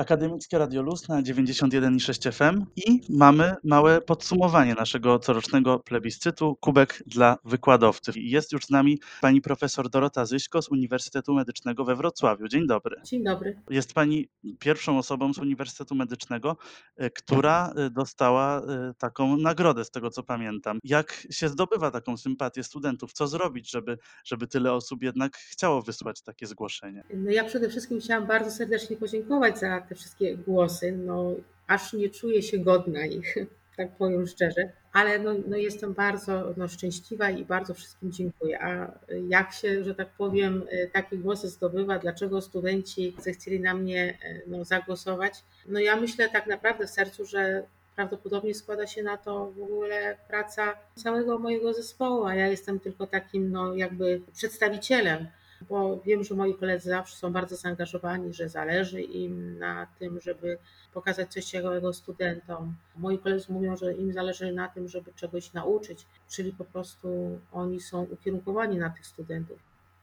Akademickie Radio Luz na 91,6 FM i mamy małe podsumowanie naszego corocznego plebiscytu Kubek dla wykładowców. Jest już z nami pani profesor Dorota Zyśko z Uniwersytetu Medycznego we Wrocławiu. Dzień dobry. Dzień dobry. Jest pani pierwszą osobą z Uniwersytetu Medycznego, e, która e, dostała e, taką nagrodę, z tego co pamiętam. Jak się zdobywa taką sympatię studentów? Co zrobić, żeby, żeby tyle osób jednak chciało wysłać takie zgłoszenie? No ja przede wszystkim chciałam bardzo serdecznie podziękować za te wszystkie głosy. No, aż nie czuję się godna ich, tak powiem szczerze, ale no, no jestem bardzo no, szczęśliwa i bardzo wszystkim dziękuję. A jak się, że tak powiem, takie głosy zdobywa, dlaczego studenci zechcieli na mnie no, zagłosować? No ja myślę tak naprawdę w sercu, że prawdopodobnie składa się na to w ogóle praca całego mojego zespołu, a ja jestem tylko takim no, jakby przedstawicielem bo wiem, że moi koledzy zawsze są bardzo zaangażowani, że zależy im na tym, żeby pokazać coś ciekawego studentom. Moi koledzy mówią, że im zależy na tym, żeby czegoś nauczyć, czyli po prostu oni są ukierunkowani na tych studentów.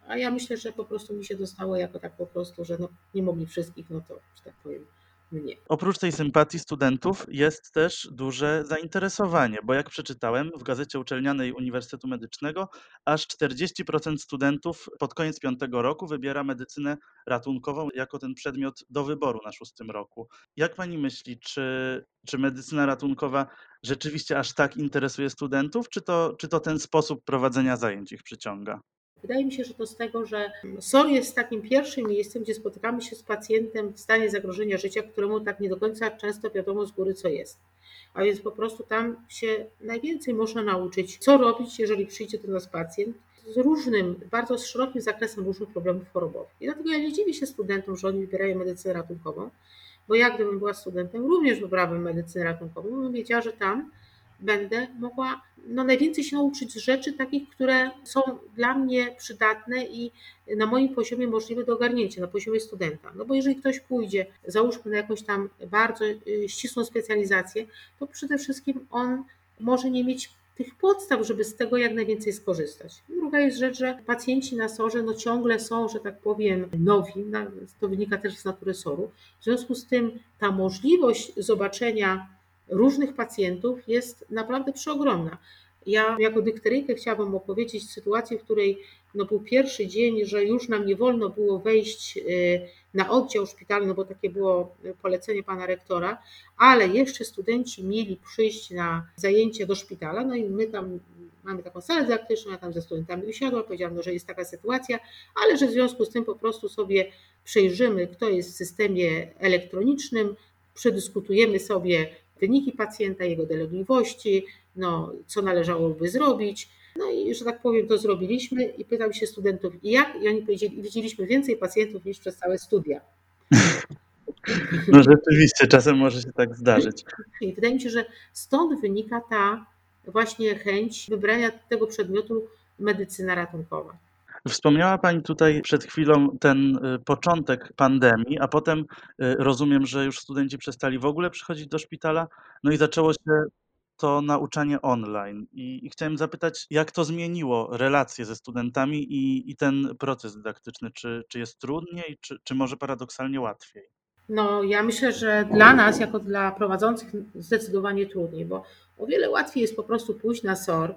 A ja myślę, że po prostu mi się dostało jako tak po prostu, że no, nie mogli wszystkich, no to, że tak powiem, mnie. Oprócz tej sympatii studentów jest też duże zainteresowanie, bo jak przeczytałem w gazecie uczelnianej Uniwersytetu Medycznego, aż 40% studentów pod koniec piątego roku wybiera medycynę ratunkową jako ten przedmiot do wyboru na szóstym roku. Jak pani myśli, czy, czy medycyna ratunkowa rzeczywiście aż tak interesuje studentów, czy to, czy to ten sposób prowadzenia zajęć ich przyciąga? Wydaje mi się, że to z tego, że SOR jest takim pierwszym miejscem, gdzie spotykamy się z pacjentem w stanie zagrożenia życia, któremu tak nie do końca często wiadomo z góry, co jest. A więc po prostu tam się najwięcej można nauczyć, co robić, jeżeli przyjdzie do nas pacjent z różnym, bardzo szerokim zakresem różnych problemów chorobowych. I dlatego ja nie dziwię się studentom, że oni wybierają medycynę ratunkową, bo ja gdybym była studentem, również wybrałabym medycynę ratunkową, bym wiedziała, że tam będę mogła no, najwięcej się nauczyć z rzeczy takich, które są dla mnie przydatne i na moim poziomie możliwe do ogarnięcia, na poziomie studenta. No bo jeżeli ktoś pójdzie, załóżmy na jakąś tam bardzo y, ścisłą specjalizację, to przede wszystkim on może nie mieć tych podstaw, żeby z tego jak najwięcej skorzystać. Druga jest rzecz, że pacjenci na SOR-ze no ciągle są, że tak powiem, nowi, to wynika też z natury SOR-u. W związku z tym ta możliwość zobaczenia różnych pacjentów jest naprawdę przeogromna. Ja jako dykteryjkę chciałabym opowiedzieć sytuację, w której no był pierwszy dzień, że już nam nie wolno było wejść y, na oddział szpitalny, bo takie było polecenie pana rektora, ale jeszcze studenci mieli przyjść na zajęcie do szpitala, no i my tam mamy taką salę dydaktyczną, ja tam ze studentami usiadłam, powiedziałam, no, że jest taka sytuacja, ale że w związku z tym po prostu sobie przejrzymy, kto jest w systemie elektronicznym, przedyskutujemy sobie wyniki pacjenta, jego dolegliwości, no, co należałoby zrobić. No i, że tak powiem, to zrobiliśmy i pytał się studentów, i jak? I oni powiedzieli, widzieliśmy więcej pacjentów niż przez całe studia. No rzeczywiście, czasem może się tak zdarzyć. I wydaje mi się, że stąd wynika ta właśnie chęć wybrania tego przedmiotu medycyna ratunkowa. Wspomniała Pani tutaj przed chwilą ten y, początek pandemii, a potem y, rozumiem, że już studenci przestali w ogóle przychodzić do szpitala, no i zaczęło się to nauczanie online. I, i chciałem zapytać, jak to zmieniło relacje ze studentami i, i ten proces dydaktyczny? Czy, czy jest trudniej, czy, czy może paradoksalnie łatwiej? No, ja myślę, że dla nas, jako dla prowadzących, zdecydowanie trudniej, bo o wiele łatwiej jest po prostu pójść na SOR,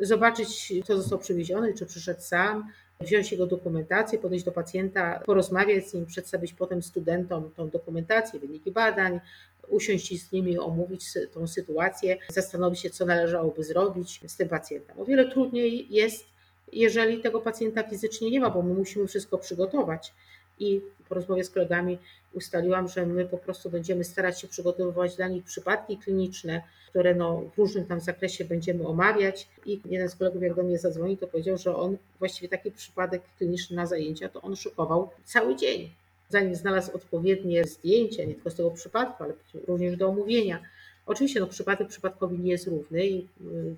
zobaczyć, kto został przywieziony, czy przyszedł sam, wziąć jego dokumentację, podejść do pacjenta, porozmawiać z nim, przedstawić potem studentom tą dokumentację, wyniki badań, usiąść z nimi, omówić tą sytuację, zastanowić się, co należałoby zrobić z tym pacjentem. O wiele trudniej jest, jeżeli tego pacjenta fizycznie nie ma, bo my musimy wszystko przygotować. I po rozmowie z kolegami ustaliłam, że my po prostu będziemy starać się przygotowywać dla nich przypadki kliniczne, które no w różnym tam zakresie będziemy omawiać. I jeden z kolegów, jak do mnie zadzwonił, to powiedział, że on właściwie taki przypadek kliniczny na zajęcia, to on szykował cały dzień. Zanim znalazł odpowiednie zdjęcia, nie tylko z tego przypadku, ale również do omówienia. Oczywiście no, przypadek przypadkowi nie jest równy i y,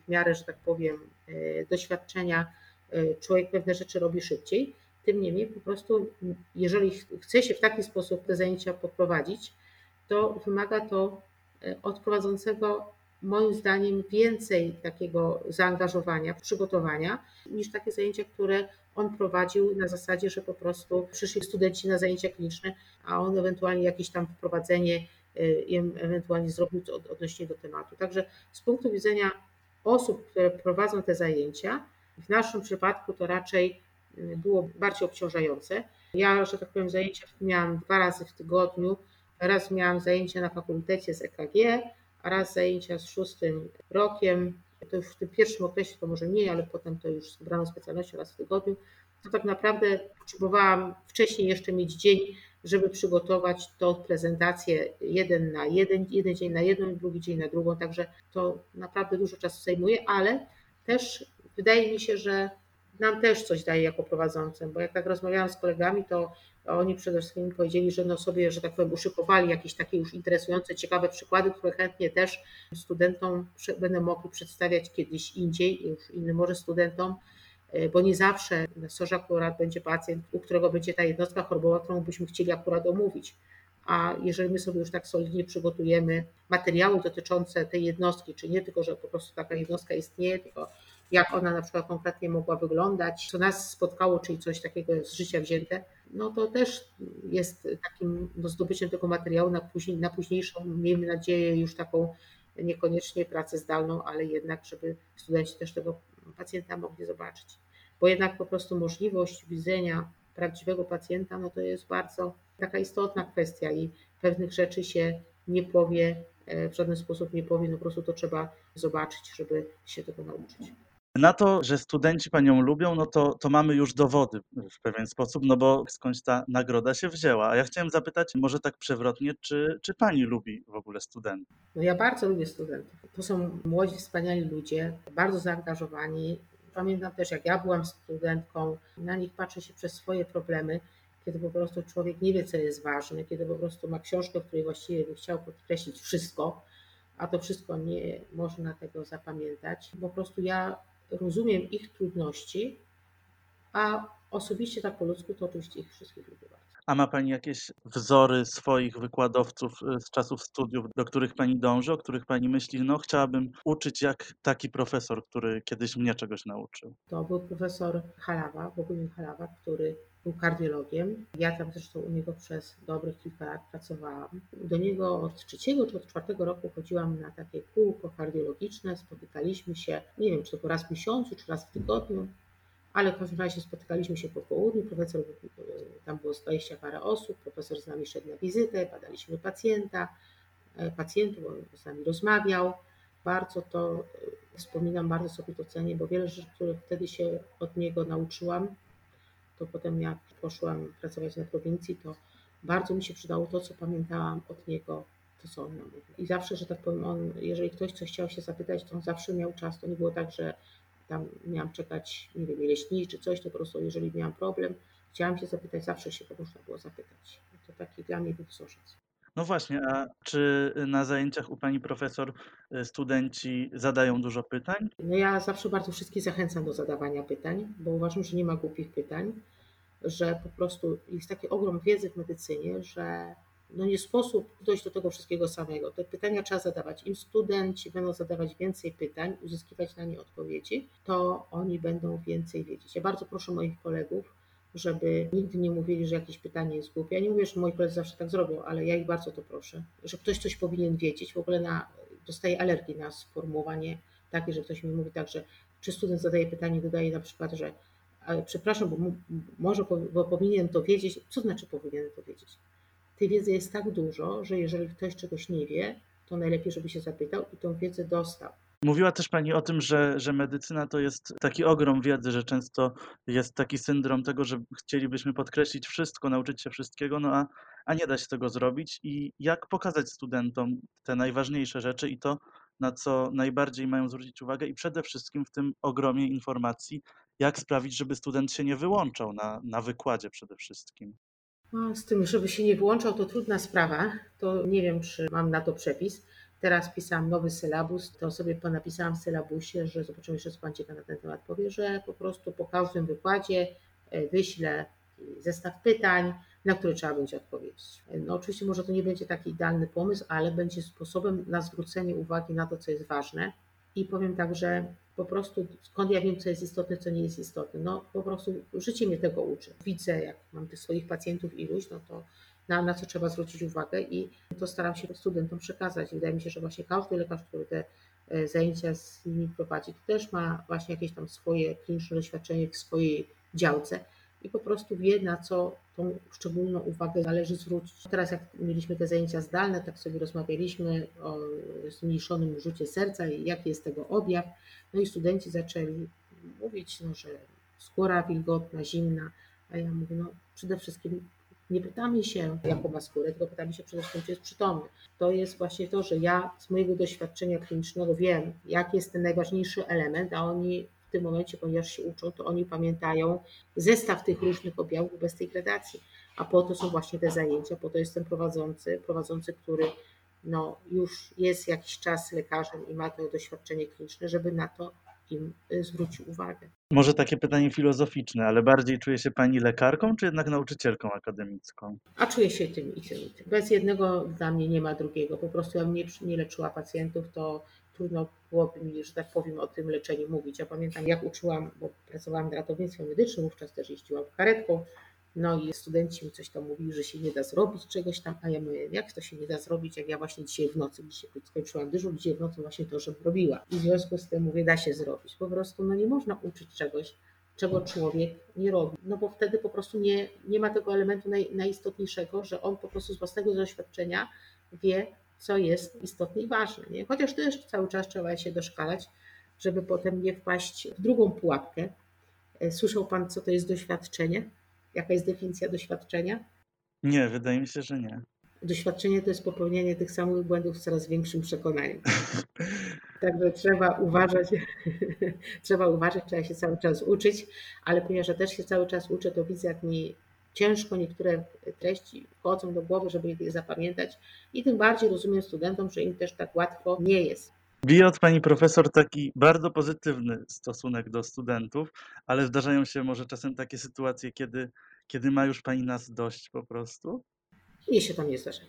w miarę, że tak powiem, y, doświadczenia y, człowiek pewne rzeczy robi szybciej. Tym niemniej po prostu, jeżeli chce się w taki sposób te zajęcia poprowadzić, to wymaga to od prowadzącego moim zdaniem więcej takiego zaangażowania, przygotowania niż takie zajęcia, które on prowadził na zasadzie, że po prostu przyszli studenci na zajęcia kliniczne, a on ewentualnie jakieś tam wprowadzenie im ewentualnie zrobił odnośnie do tematu. Także z punktu widzenia osób, które prowadzą te zajęcia, w naszym przypadku to raczej było bardziej obciążające. Ja, że tak powiem, zajęcia miałam dwa razy w tygodniu. Raz miałam zajęcia na fakultecie z EKG, a raz zajęcia z szóstym rokiem. To już w tym pierwszym okresie to może mniej, ale potem to już z wybraną specjalnością raz w tygodniu. To tak naprawdę potrzebowałam wcześniej jeszcze mieć dzień, żeby przygotować tą prezentację jeden na jeden, jeden dzień na jedną, drugi dzień na drugą. Także to naprawdę dużo czasu zajmuje, ale też wydaje mi się, że nam też coś daje jako prowadzącym, bo jak tak rozmawiałam z kolegami, to oni przede wszystkim powiedzieli, że no sobie, że tak powiem, uszykowali jakieś takie już interesujące, ciekawe przykłady, które chętnie też studentom będę mogli przedstawiać kiedyś indziej, już innym może studentom, e, bo nie zawsze na sorze akurat będzie pacjent, u którego będzie ta jednostka chorobowa, którą byśmy chcieli akurat omówić. A jeżeli my sobie już tak solidnie przygotujemy materiały dotyczące tej jednostki, czy nie tylko, że po prostu taka jednostka istnieje, tylko jak ona na przykład konkretnie mogła wyglądać, co nas spotkało, czyli coś takiego z życia wzięte, no to też jest takim no, zdobyciem tego materiału na, później, na późniejszą, miejmy nadzieję, już taką niekoniecznie pracę zdalną, ale jednak, żeby studenci też tego pacjenta mogli zobaczyć. Bo jednak po prostu możliwość widzenia prawdziwego pacjenta, no to jest bardzo taka istotna kwestia i pewnych rzeczy się nie powie, e, w żaden sposób nie powie, no po prostu to trzeba zobaczyć, żeby się tego nauczyć. Na to, że studenci panią lubią, no to, to mamy już dowody w pewien sposób, no bo skądś ta nagroda się wzięła. A ja chciałem zapytać, może tak przewrotnie, czy, czy pani lubi w ogóle studentów? No ja bardzo lubię studentów. To są młodzi, wspaniali ludzie, bardzo zaangażowani. Pamiętam też, jak ja byłam studentką, na nich patrzę się przez swoje problemy, kiedy po prostu człowiek nie wie, co jest ważne, kiedy po prostu ma książkę, w której właściwie by chciał podkreślić wszystko, a to wszystko nie można tego zapamiętać. Po prostu ja rozumiem ich trudności, a osobiście tak po ludzku to oczywiście ich wszystkich lubię bardzo. A ma Pani jakieś wzory swoich wykładowców y, z czasów studiów, do których Pani dąży, o których Pani myśli, no chciałabym uczyć jak taki profesor, który kiedyś mnie czegoś nauczył? To był profesor Halawa, Bogumił Halawa, który był kardiologiem. Ja tam zresztą u niego przez dobrych kilka lat pracowałam. Do niego od trzeciego czy od czwartego roku chodziłam na takie kółko kardiologiczne, spotykaliśmy się, nie wiem, czy to raz w miesiącu, czy raz w tygodniu, ale w każdym razie spotykaliśmy się po południu, profesor, tam było 20 parę osób, profesor z nami szedł na wizytę, badaliśmy pacjenta, e, pacjentów, on z nami rozmawiał. Bardzo to e, wspominam, bardzo sobie to cenię, bo wiele rzeczy, których wtedy się od niego nauczyłam, to potem jak poszłam pracować na prowincji, to bardzo mi się przydało to, co pamiętałam od niego, to co on mówił. I zawsze, że tak powiem, on, jeżeli ktoś coś chciał się zapytać, to on zawsze miał czas. To nie było tak, że tam miałam czekać, nie wiem, ile śni czy coś, to po prostu jeżeli miałam problem, chciałam się zapytać, zawsze się można było zapytać. To taki dla mnie był wzorzec. No właśnie, a czy na zajęciach u pani profesor y, studenci zadają dużo pytań? No ja zawsze bardzo wszystkich zachęcam do zadawania pytań, bo uważam, że nie ma głupich pytań, że po prostu jest taki ogrom wiedzy w medycynie, że no nie sposób dojść do tego wszystkiego samego. Te pytania trzeba zadawać. Im studenci będą zadawać więcej pytań, uzyskiwać na nie odpowiedzi, to oni będą więcej wiedzieć. Ja bardzo proszę moich kolegów, żeby nigdy nie mówili, że jakieś pytanie jest głupie. Ja nie mówię, że moi koledzy zawsze tak zrobią, ale ja ich bardzo to proszę, że ktoś coś powinien wiedzieć. W ogóle na, dostaję alergii na sformułowanie takie, że ktoś mi mówi tak, że czy student zadaje pytanie, dodaje na przykład, że ale przepraszam, bo może bo powinien to wiedzieć. Co znaczy powinien to wiedzieć? Tej wiedzy jest tak dużo, że jeżeli ktoś czegoś nie wie, to najlepiej, żeby się zapytał i tą wiedzę dostał. Mówiła też Pani o tym, że, że medycyna to jest taki ogrom wiedzy, że często jest taki syndrom tego, że chcielibyśmy podkreślić wszystko, nauczyć się wszystkiego, no a, a nie da się tego zrobić. I jak pokazać studentom te najważniejsze rzeczy i to, na co najbardziej mają zwrócić uwagę, i przede wszystkim w tym ogromie informacji, jak sprawić, żeby student się nie wyłączał na, na wykładzie przede wszystkim. No, z tym, żeby się nie wyłączał, to trudna sprawa. To nie wiem, czy mam na to przepis. Teraz pisałam nowy sylabus, to sobie napisałam w sylabusie, że zobaczymy jeszcze, co Pan ciekawe na ten temat powie, że po prostu po każdym wykładzie e, wyślę zestaw pytań, na które trzeba będzie odpowiedzieć. No oczywiście może to nie będzie taki idealny pomysł, ale będzie sposobem na zwrócenie uwagi na to, co jest ważne. I powiem tak, że po prostu skąd ja wiem, co jest istotne, co nie jest istotne. No po prostu życie mnie tego uczy. Widzę, jak mam tych swoich pacjentów iluś, no to na, na co trzeba zwrócić uwagę i to staram się studentom przekazać. Wydaje mi się, że właśnie każdy lekarz, który te e, zajęcia z nimi prowadzi, to też ma właśnie jakieś tam swoje kliniczne doświadczenie w swojej działce i po prostu wie, na co tą szczególną uwagę należy zwrócić. Teraz jak mieliśmy te zajęcia zdalne, tak sobie rozmawialiśmy o zmniejszonym rzucie serca i jaki jest tego objaw. No i studenci zaczęli mówić, no, że skóra wilgotna, zimna, a ja mówię, no przede wszystkim nie pytamy się, jaką ma skórę, tylko pytamy się przede wszystkim, czy jest przytomny. To jest właśnie to, że ja z mojego doświadczenia klinicznego wiem, jaki jest ten najważniejszy element, a oni w tym momencie, ponieważ się uczą, to oni pamiętają zestaw tych różnych objawów bez tej gradacji. A po to są właśnie te zajęcia, po to jest ten prowadzący, prowadzący, który no, już jest jakiś czas lekarzem i ma to doświadczenie kliniczne, żeby na to im y, zwrócił uwagę. Może takie pytanie filozoficzne, ale bardziej czuje się Pani lekarką, czy jednak nauczycielką akademicką? A czuję się tym i tym i tym. Bez jednego dla mnie nie ma drugiego. Po prostu ja nie, nie leczyła pacjentów, to trudno byłoby mi, że tak powiem, o tym leczeniu mówić. Ja pamiętam, jak uczyłam, bo pracowałam w ratownictwie medycznym, wówczas też jeździłam karetką, no i studenci mi coś tam mówili, że się nie da zrobić czegoś tam, a ja mówię, jak to się nie da zrobić, jak ja właśnie dzisiaj w nocy, dzisiaj skończyłam dyżur, dzisiaj w nocy właśnie to, że robiła. I w związku z tym mówię, da się zrobić. Po prostu no nie można uczyć czegoś, czego człowiek nie robi. No bo wtedy po prostu nie, nie ma tego elementu naj, najistotniejszego, że on po prostu z własnego doświadczenia wie, co jest istotne i ważne. Nie? Chociaż też cały czas trzeba się doszkalać, żeby potem nie wpaść w drugą pułapkę. E, słyszał Pan, co to jest doświadczenie? Jaka jest definicja doświadczenia? Nie, wydaje mi się, że nie. Doświadczenie to jest popełnianie tych samych błędów z coraz większym przekonaniem. Także trzeba uważać, trzeba uważać, trzeba się cały czas uczyć, ale ponieważ ja też się cały czas uczę, to widzę, jak mi ciężko niektóre treści wchodzą do głowy, żeby je zapamiętać i tym bardziej rozumiem studentom, że im też tak łatwo nie jest. Bije od pani profesor taki bardzo pozytywny stosunek do studentów, ale zdarzają się może czasem takie sytuacje, kiedy, kiedy ma już pani nas dość po prostu? Mnie się to nie zdarza.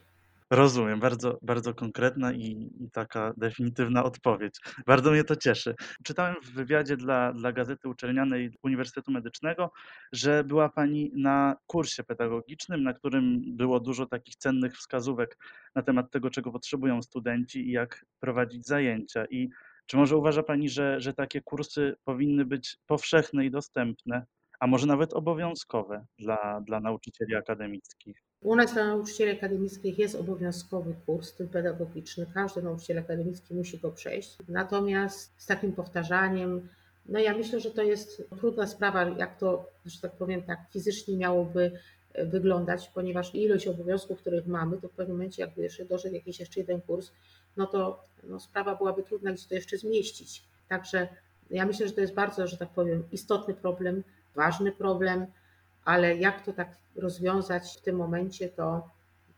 Rozumiem, bardzo, bardzo konkretna i, i, taka definitywna odpowiedź. Bardzo mnie to cieszy. Czytałem w wywiadzie dla, dla Gazety Uczelnianej Uniwersytetu Medycznego, że była Pani na kursie pedagogicznym, na którym było dużo takich cennych wskazówek na temat tego, czego potrzebują studenci i jak prowadzić zajęcia. I czy może uważa Pani, że, że takie kursy powinny być powszechne i dostępne, a może nawet obowiązkowe dla, dla nauczycieli akademickich? U nas dla nauczycieli akademickich jest obowiązkowy kurs, ten pedagogiczny. Każdy nauczyciel akademicki musi go przejść. Natomiast z takim powtarzaniem, no ja myślę, że to jest trudna sprawa, jak to, że tak powiem, tak fizycznie miałoby e, wyglądać, ponieważ ilość obowiązków, których mamy, to w pewnym momencie, jakby jeszcze doszedł jakiś jeszcze jeden kurs, no to no, sprawa byłaby trudna, gdzie to jeszcze zmieścić. Także ja myślę, że to jest bardzo, że tak powiem, istotny problem, ważny problem ale jak to tak rozwiązać w tym momencie, to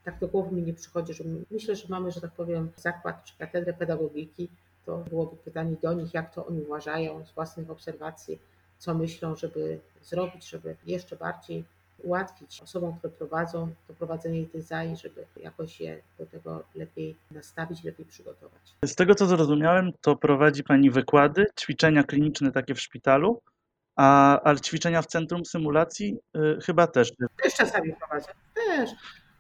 tak do głowy mi nie przychodzi, że myślę, że mamy, że tak powiem, zakład czy katedrę pedagogiki, to byłoby pytanie do nich, jak to oni uważają z własnych obserwacji, co myślą, żeby zrobić, żeby jeszcze bardziej ułatwić osobom, które prowadzą to prowadzenie tych zajęć, żeby jakoś je do tego lepiej nastawić, lepiej przygotować. Z tego co zrozumiałem, to prowadzi Pani wykłady, ćwiczenia kliniczne takie w szpitalu, a, ale ćwiczenia w centrum symulacji y, chyba też. Też czasami prowadzę. Też.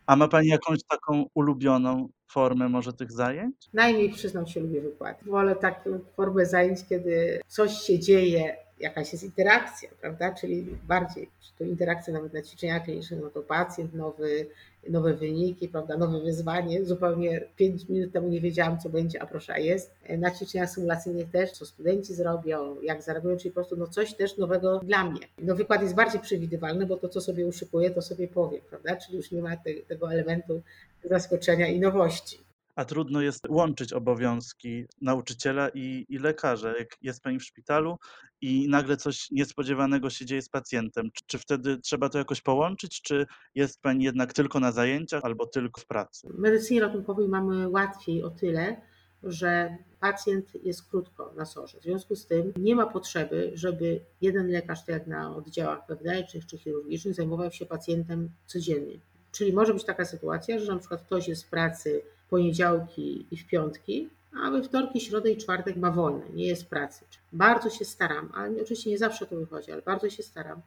A ma Pani jakąś taką ulubioną formę może tych zajęć? Najmniej przyznam się lubię wykłady. Wolę taką formę zajęć, kiedy coś się dzieje jakaś jest interakcja, prawda? Czyli bardziej, czy to interakcja nawet na ćwiczeniach klinicznych, no to pacjent, nowy, nowe wyniki, prawda, nowe wyzwanie. Zupełnie 5 minut temu nie wiedziałam, co będzie, a proszę, jest. Na ćwiczeniach symulacyjnych też, co studenci zrobią, jak zareagują, czyli po prostu no coś też nowego dla mnie. No wykład jest bardziej przewidywalny, bo to, co sobie uszykuję, to sobie powiem, prawda? Czyli już nie ma te, tego elementu zaskoczenia i nowości a trudno jest łączyć obowiązki nauczyciela i, i lekarza. Jak jest pani w szpitalu i nagle coś niespodziewanego się dzieje z pacjentem, czy, czy, wtedy trzeba to jakoś połączyć, czy jest pani jednak tylko na zajęciach albo tylko w pracy? W medycynie ratunkowej mamy łatwiej o tyle, że pacjent jest krótko na sorze. W związku z tym nie ma potrzeby, żeby jeden lekarz, tak jak na oddziałach wewnętrznych czy chirurgicznych, zajmował się pacjentem codziennie. Czyli może być taka sytuacja, że na przykład ktoś jest w pracy poniedziałki i w piątki, a we wtorki, środę i czwartek ma wolne, nie jest pracy. Bardzo się staram, ale oczywiście nie zawsze to wychodzi, ale bardzo się staram,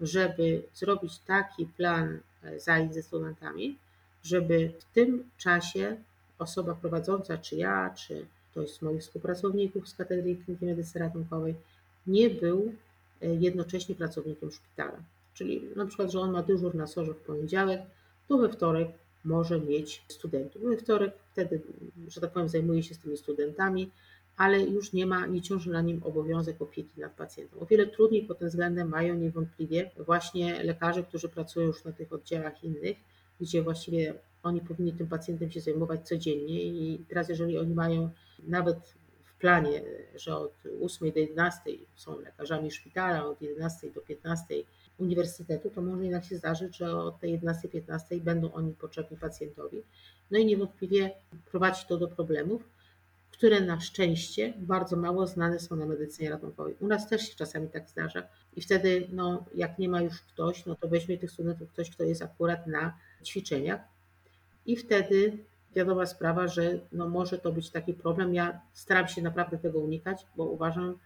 żeby zrobić taki plan e, zajęć ze studentami, żeby w tym czasie osoba prowadząca, czy ja, czy ktoś z moich współpracowników z Katedry Kliniki Medycyny Ratunkowej, nie był e, jednocześnie pracownikiem szpitala. Czyli na przykład, że on ma dyżur na sorze w poniedziałek, to we wtorek może mieć studentów. We wtorek wtedy, że tak powiem, zajmuje się z tymi studentami, ale już nie ma, nie ciąży na nim obowiązek opieki nad pacjentem. O wiele trudniej pod tym względem mają niewątpliwie właśnie lekarze, którzy pracują już na tych oddziałach innych, gdzie właściwie oni powinni tym pacjentem się zajmować codziennie i teraz jeżeli oni mają nawet w planie, że od 8 do 11 są lekarzami szpitala, od 11 do 15 uniwersytetu, to może jednak się zdarzyć, że od tej 11-15 będą oni potrzebni pacjentowi. No i niewątpliwie prowadzi to do problemów, które na szczęście bardzo mało znane są na medycynie ratunkowej. U nas też się czasami tak zdarza i wtedy, no, jak nie ma już ktoś, no to weźmie tych studentów ktoś, kto jest akurat na ćwiczeniach i wtedy wiadoma sprawa, że no, może to być taki problem. Ja staram się naprawdę tego unikać, bo uważam,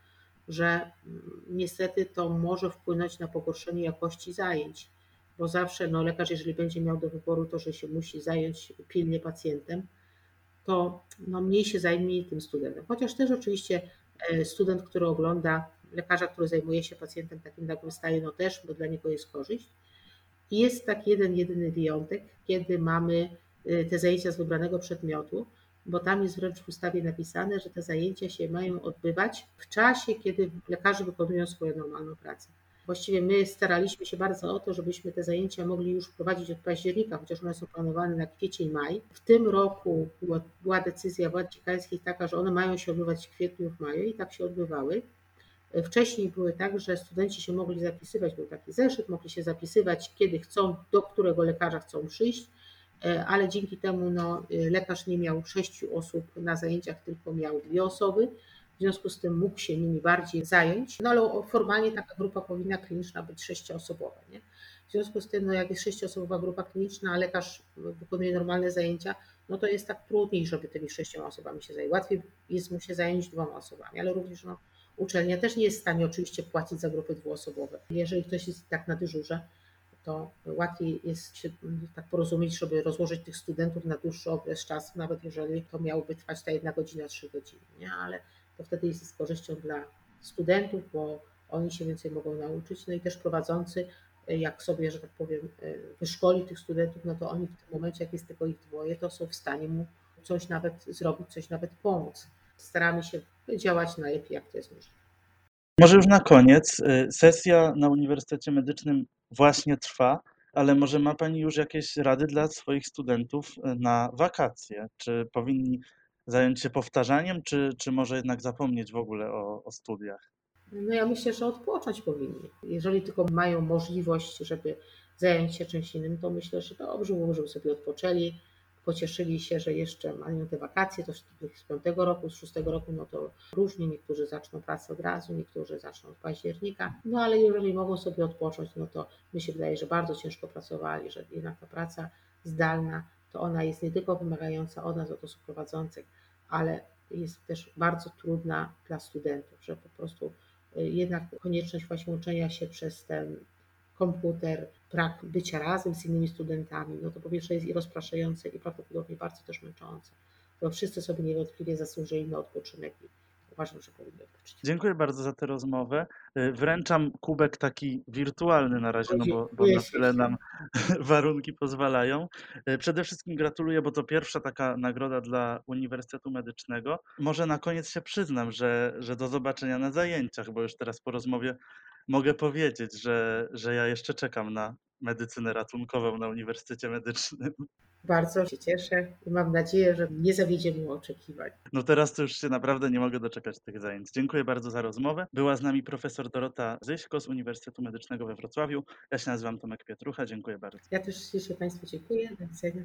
że mm, niestety to może wpłynąć na pogorszenie jakości zajęć, bo zawsze no, lekarz, jeżeli będzie miał do wyboru to, że się musi zająć pilnie pacjentem, to no, mniej się zajmie tym studentem. Chociaż też oczywiście e, student, który ogląda lekarza, który zajmuje się pacjentem takim nagłym staje, no też, bo dla niego jest korzyść. I jest taki jeden, jedyny wyjątek, kiedy mamy e, te zajęcia z wybranego przedmiotu, bo tam jest wręcz w ustawie napisane, że te zajęcia się mają odbywać w czasie, kiedy lekarze wykonują swoją normalną pracę. Właściwie my staraliśmy się bardzo o to, żebyśmy te zajęcia mogli już prowadzić od października, chociaż one są planowane na kwiecień, maj. W tym roku była, była decyzja władz dziekańskich taka, że one mają się odbywać w kwietniu, w maju i tak się odbywały. Wcześniej były tak, że studenci się mogli zapisywać, był taki zeszyt, mogli się zapisywać, kiedy chcą, do którego lekarza chcą przyjść ale dzięki temu no, e, lekarz nie miał sześciu osób na zajęciach, tylko miał dwie osoby. W związku z tym mógł się nimi bardziej zająć, no ale formalnie taka grupa powinna kliniczna być sześcioosobowa. Nie? W związku z tym, no jak jest sześcioosobowa grupa kliniczna, a lekarz wykonuje normalne zajęcia, no to jest tak trudniej, żeby tymi sześcioma osobami się zająć. Łatwiej jest mu się zająć dwoma osobami, ale również no, uczelnia też nie jest w stanie oczywiście płacić za grupy dwuosobowe. Jeżeli ktoś jest tak na dyżurze, to łatwiej jest się tak porozumieć, żeby rozłożyć tych studentów na dłuższy okres czasu, nawet jeżeli to miałoby trwać ta jedna godzina, trzy godziny, nie? ale to wtedy jest z korzyścią dla studentów, bo oni się więcej mogą nauczyć, no i też prowadzący, jak sobie, że tak powiem, wyszkoli tych studentów, no to oni w tym momencie, jak jest tylko ich dwoje, to są w stanie mu coś nawet zrobić, coś nawet pomóc. Staramy się działać najlepiej, jak to jest możliwe. Może już na koniec. Y, sesja na Uniwersytecie Medycznym właśnie trwa, ale może ma Pani już jakieś rady dla swoich studentów y, na wakacje? Czy powinni zająć się powtarzaniem, czy, czy może jednak zapomnieć w ogóle o, o studiach? No ja myślę, że odpocząć powinni. Jeżeli tylko mają możliwość, żeby zająć się czymś innym, to myślę, że dobrze żeby sobie odpoczęli, pocieszyli się, że jeszcze mają te wakacje, to z piątego roku, z szóstego roku, no to różnie, niektórzy zaczną pracę od razu, niektórzy zaczną od października, no ale jeżeli mogą sobie odpocząć, no to mi się wydaje, że bardzo ciężko pracowali, że jednak ta praca zdalna, to ona jest nie tylko wymagająca od nas, od osób prowadzących, ale jest też bardzo trudna dla studentów, że po prostu y, jednak konieczność właśnie uczenia się przez ten komputer, brak bycia razem z innymi studentami, no to po pierwsze jest i rozpraszające i prawdopodobnie bardzo też męczące. To wszyscy sobie niewątpliwie zasłużyli na odpoczynek i uważam, że powinny odpocząć. Dziękuję bardzo za tę rozmowę. Y, wręczam kubek taki wirtualny na razie, no bo, bo na tyle nam warunki pozwalają. Y, przede wszystkim gratuluję, bo to pierwsza taka nagroda dla Uniwersytetu Medycznego. Może na koniec się przyznam, że, że do zobaczenia na zajęciach, bo już teraz po rozmowie mogę powiedzieć, że, że ja jeszcze czekam na medycynę ratunkową na Uniwersytecie Medycznym. Bardzo się cieszę i mam nadzieję, że nie zawiedziemy oczekiwań. No teraz to już się naprawdę nie mogę doczekać tych zajęć. Dziękuję bardzo za rozmowę. Była z nami profesor Dorota Zyśko z Uniwersytetu Medycznego we Wrocławiu. Ja się nazywam Tomek Pietrucha. Dziękuję bardzo. Ja też jeszcze Państwu dziękuję. Do widzenia.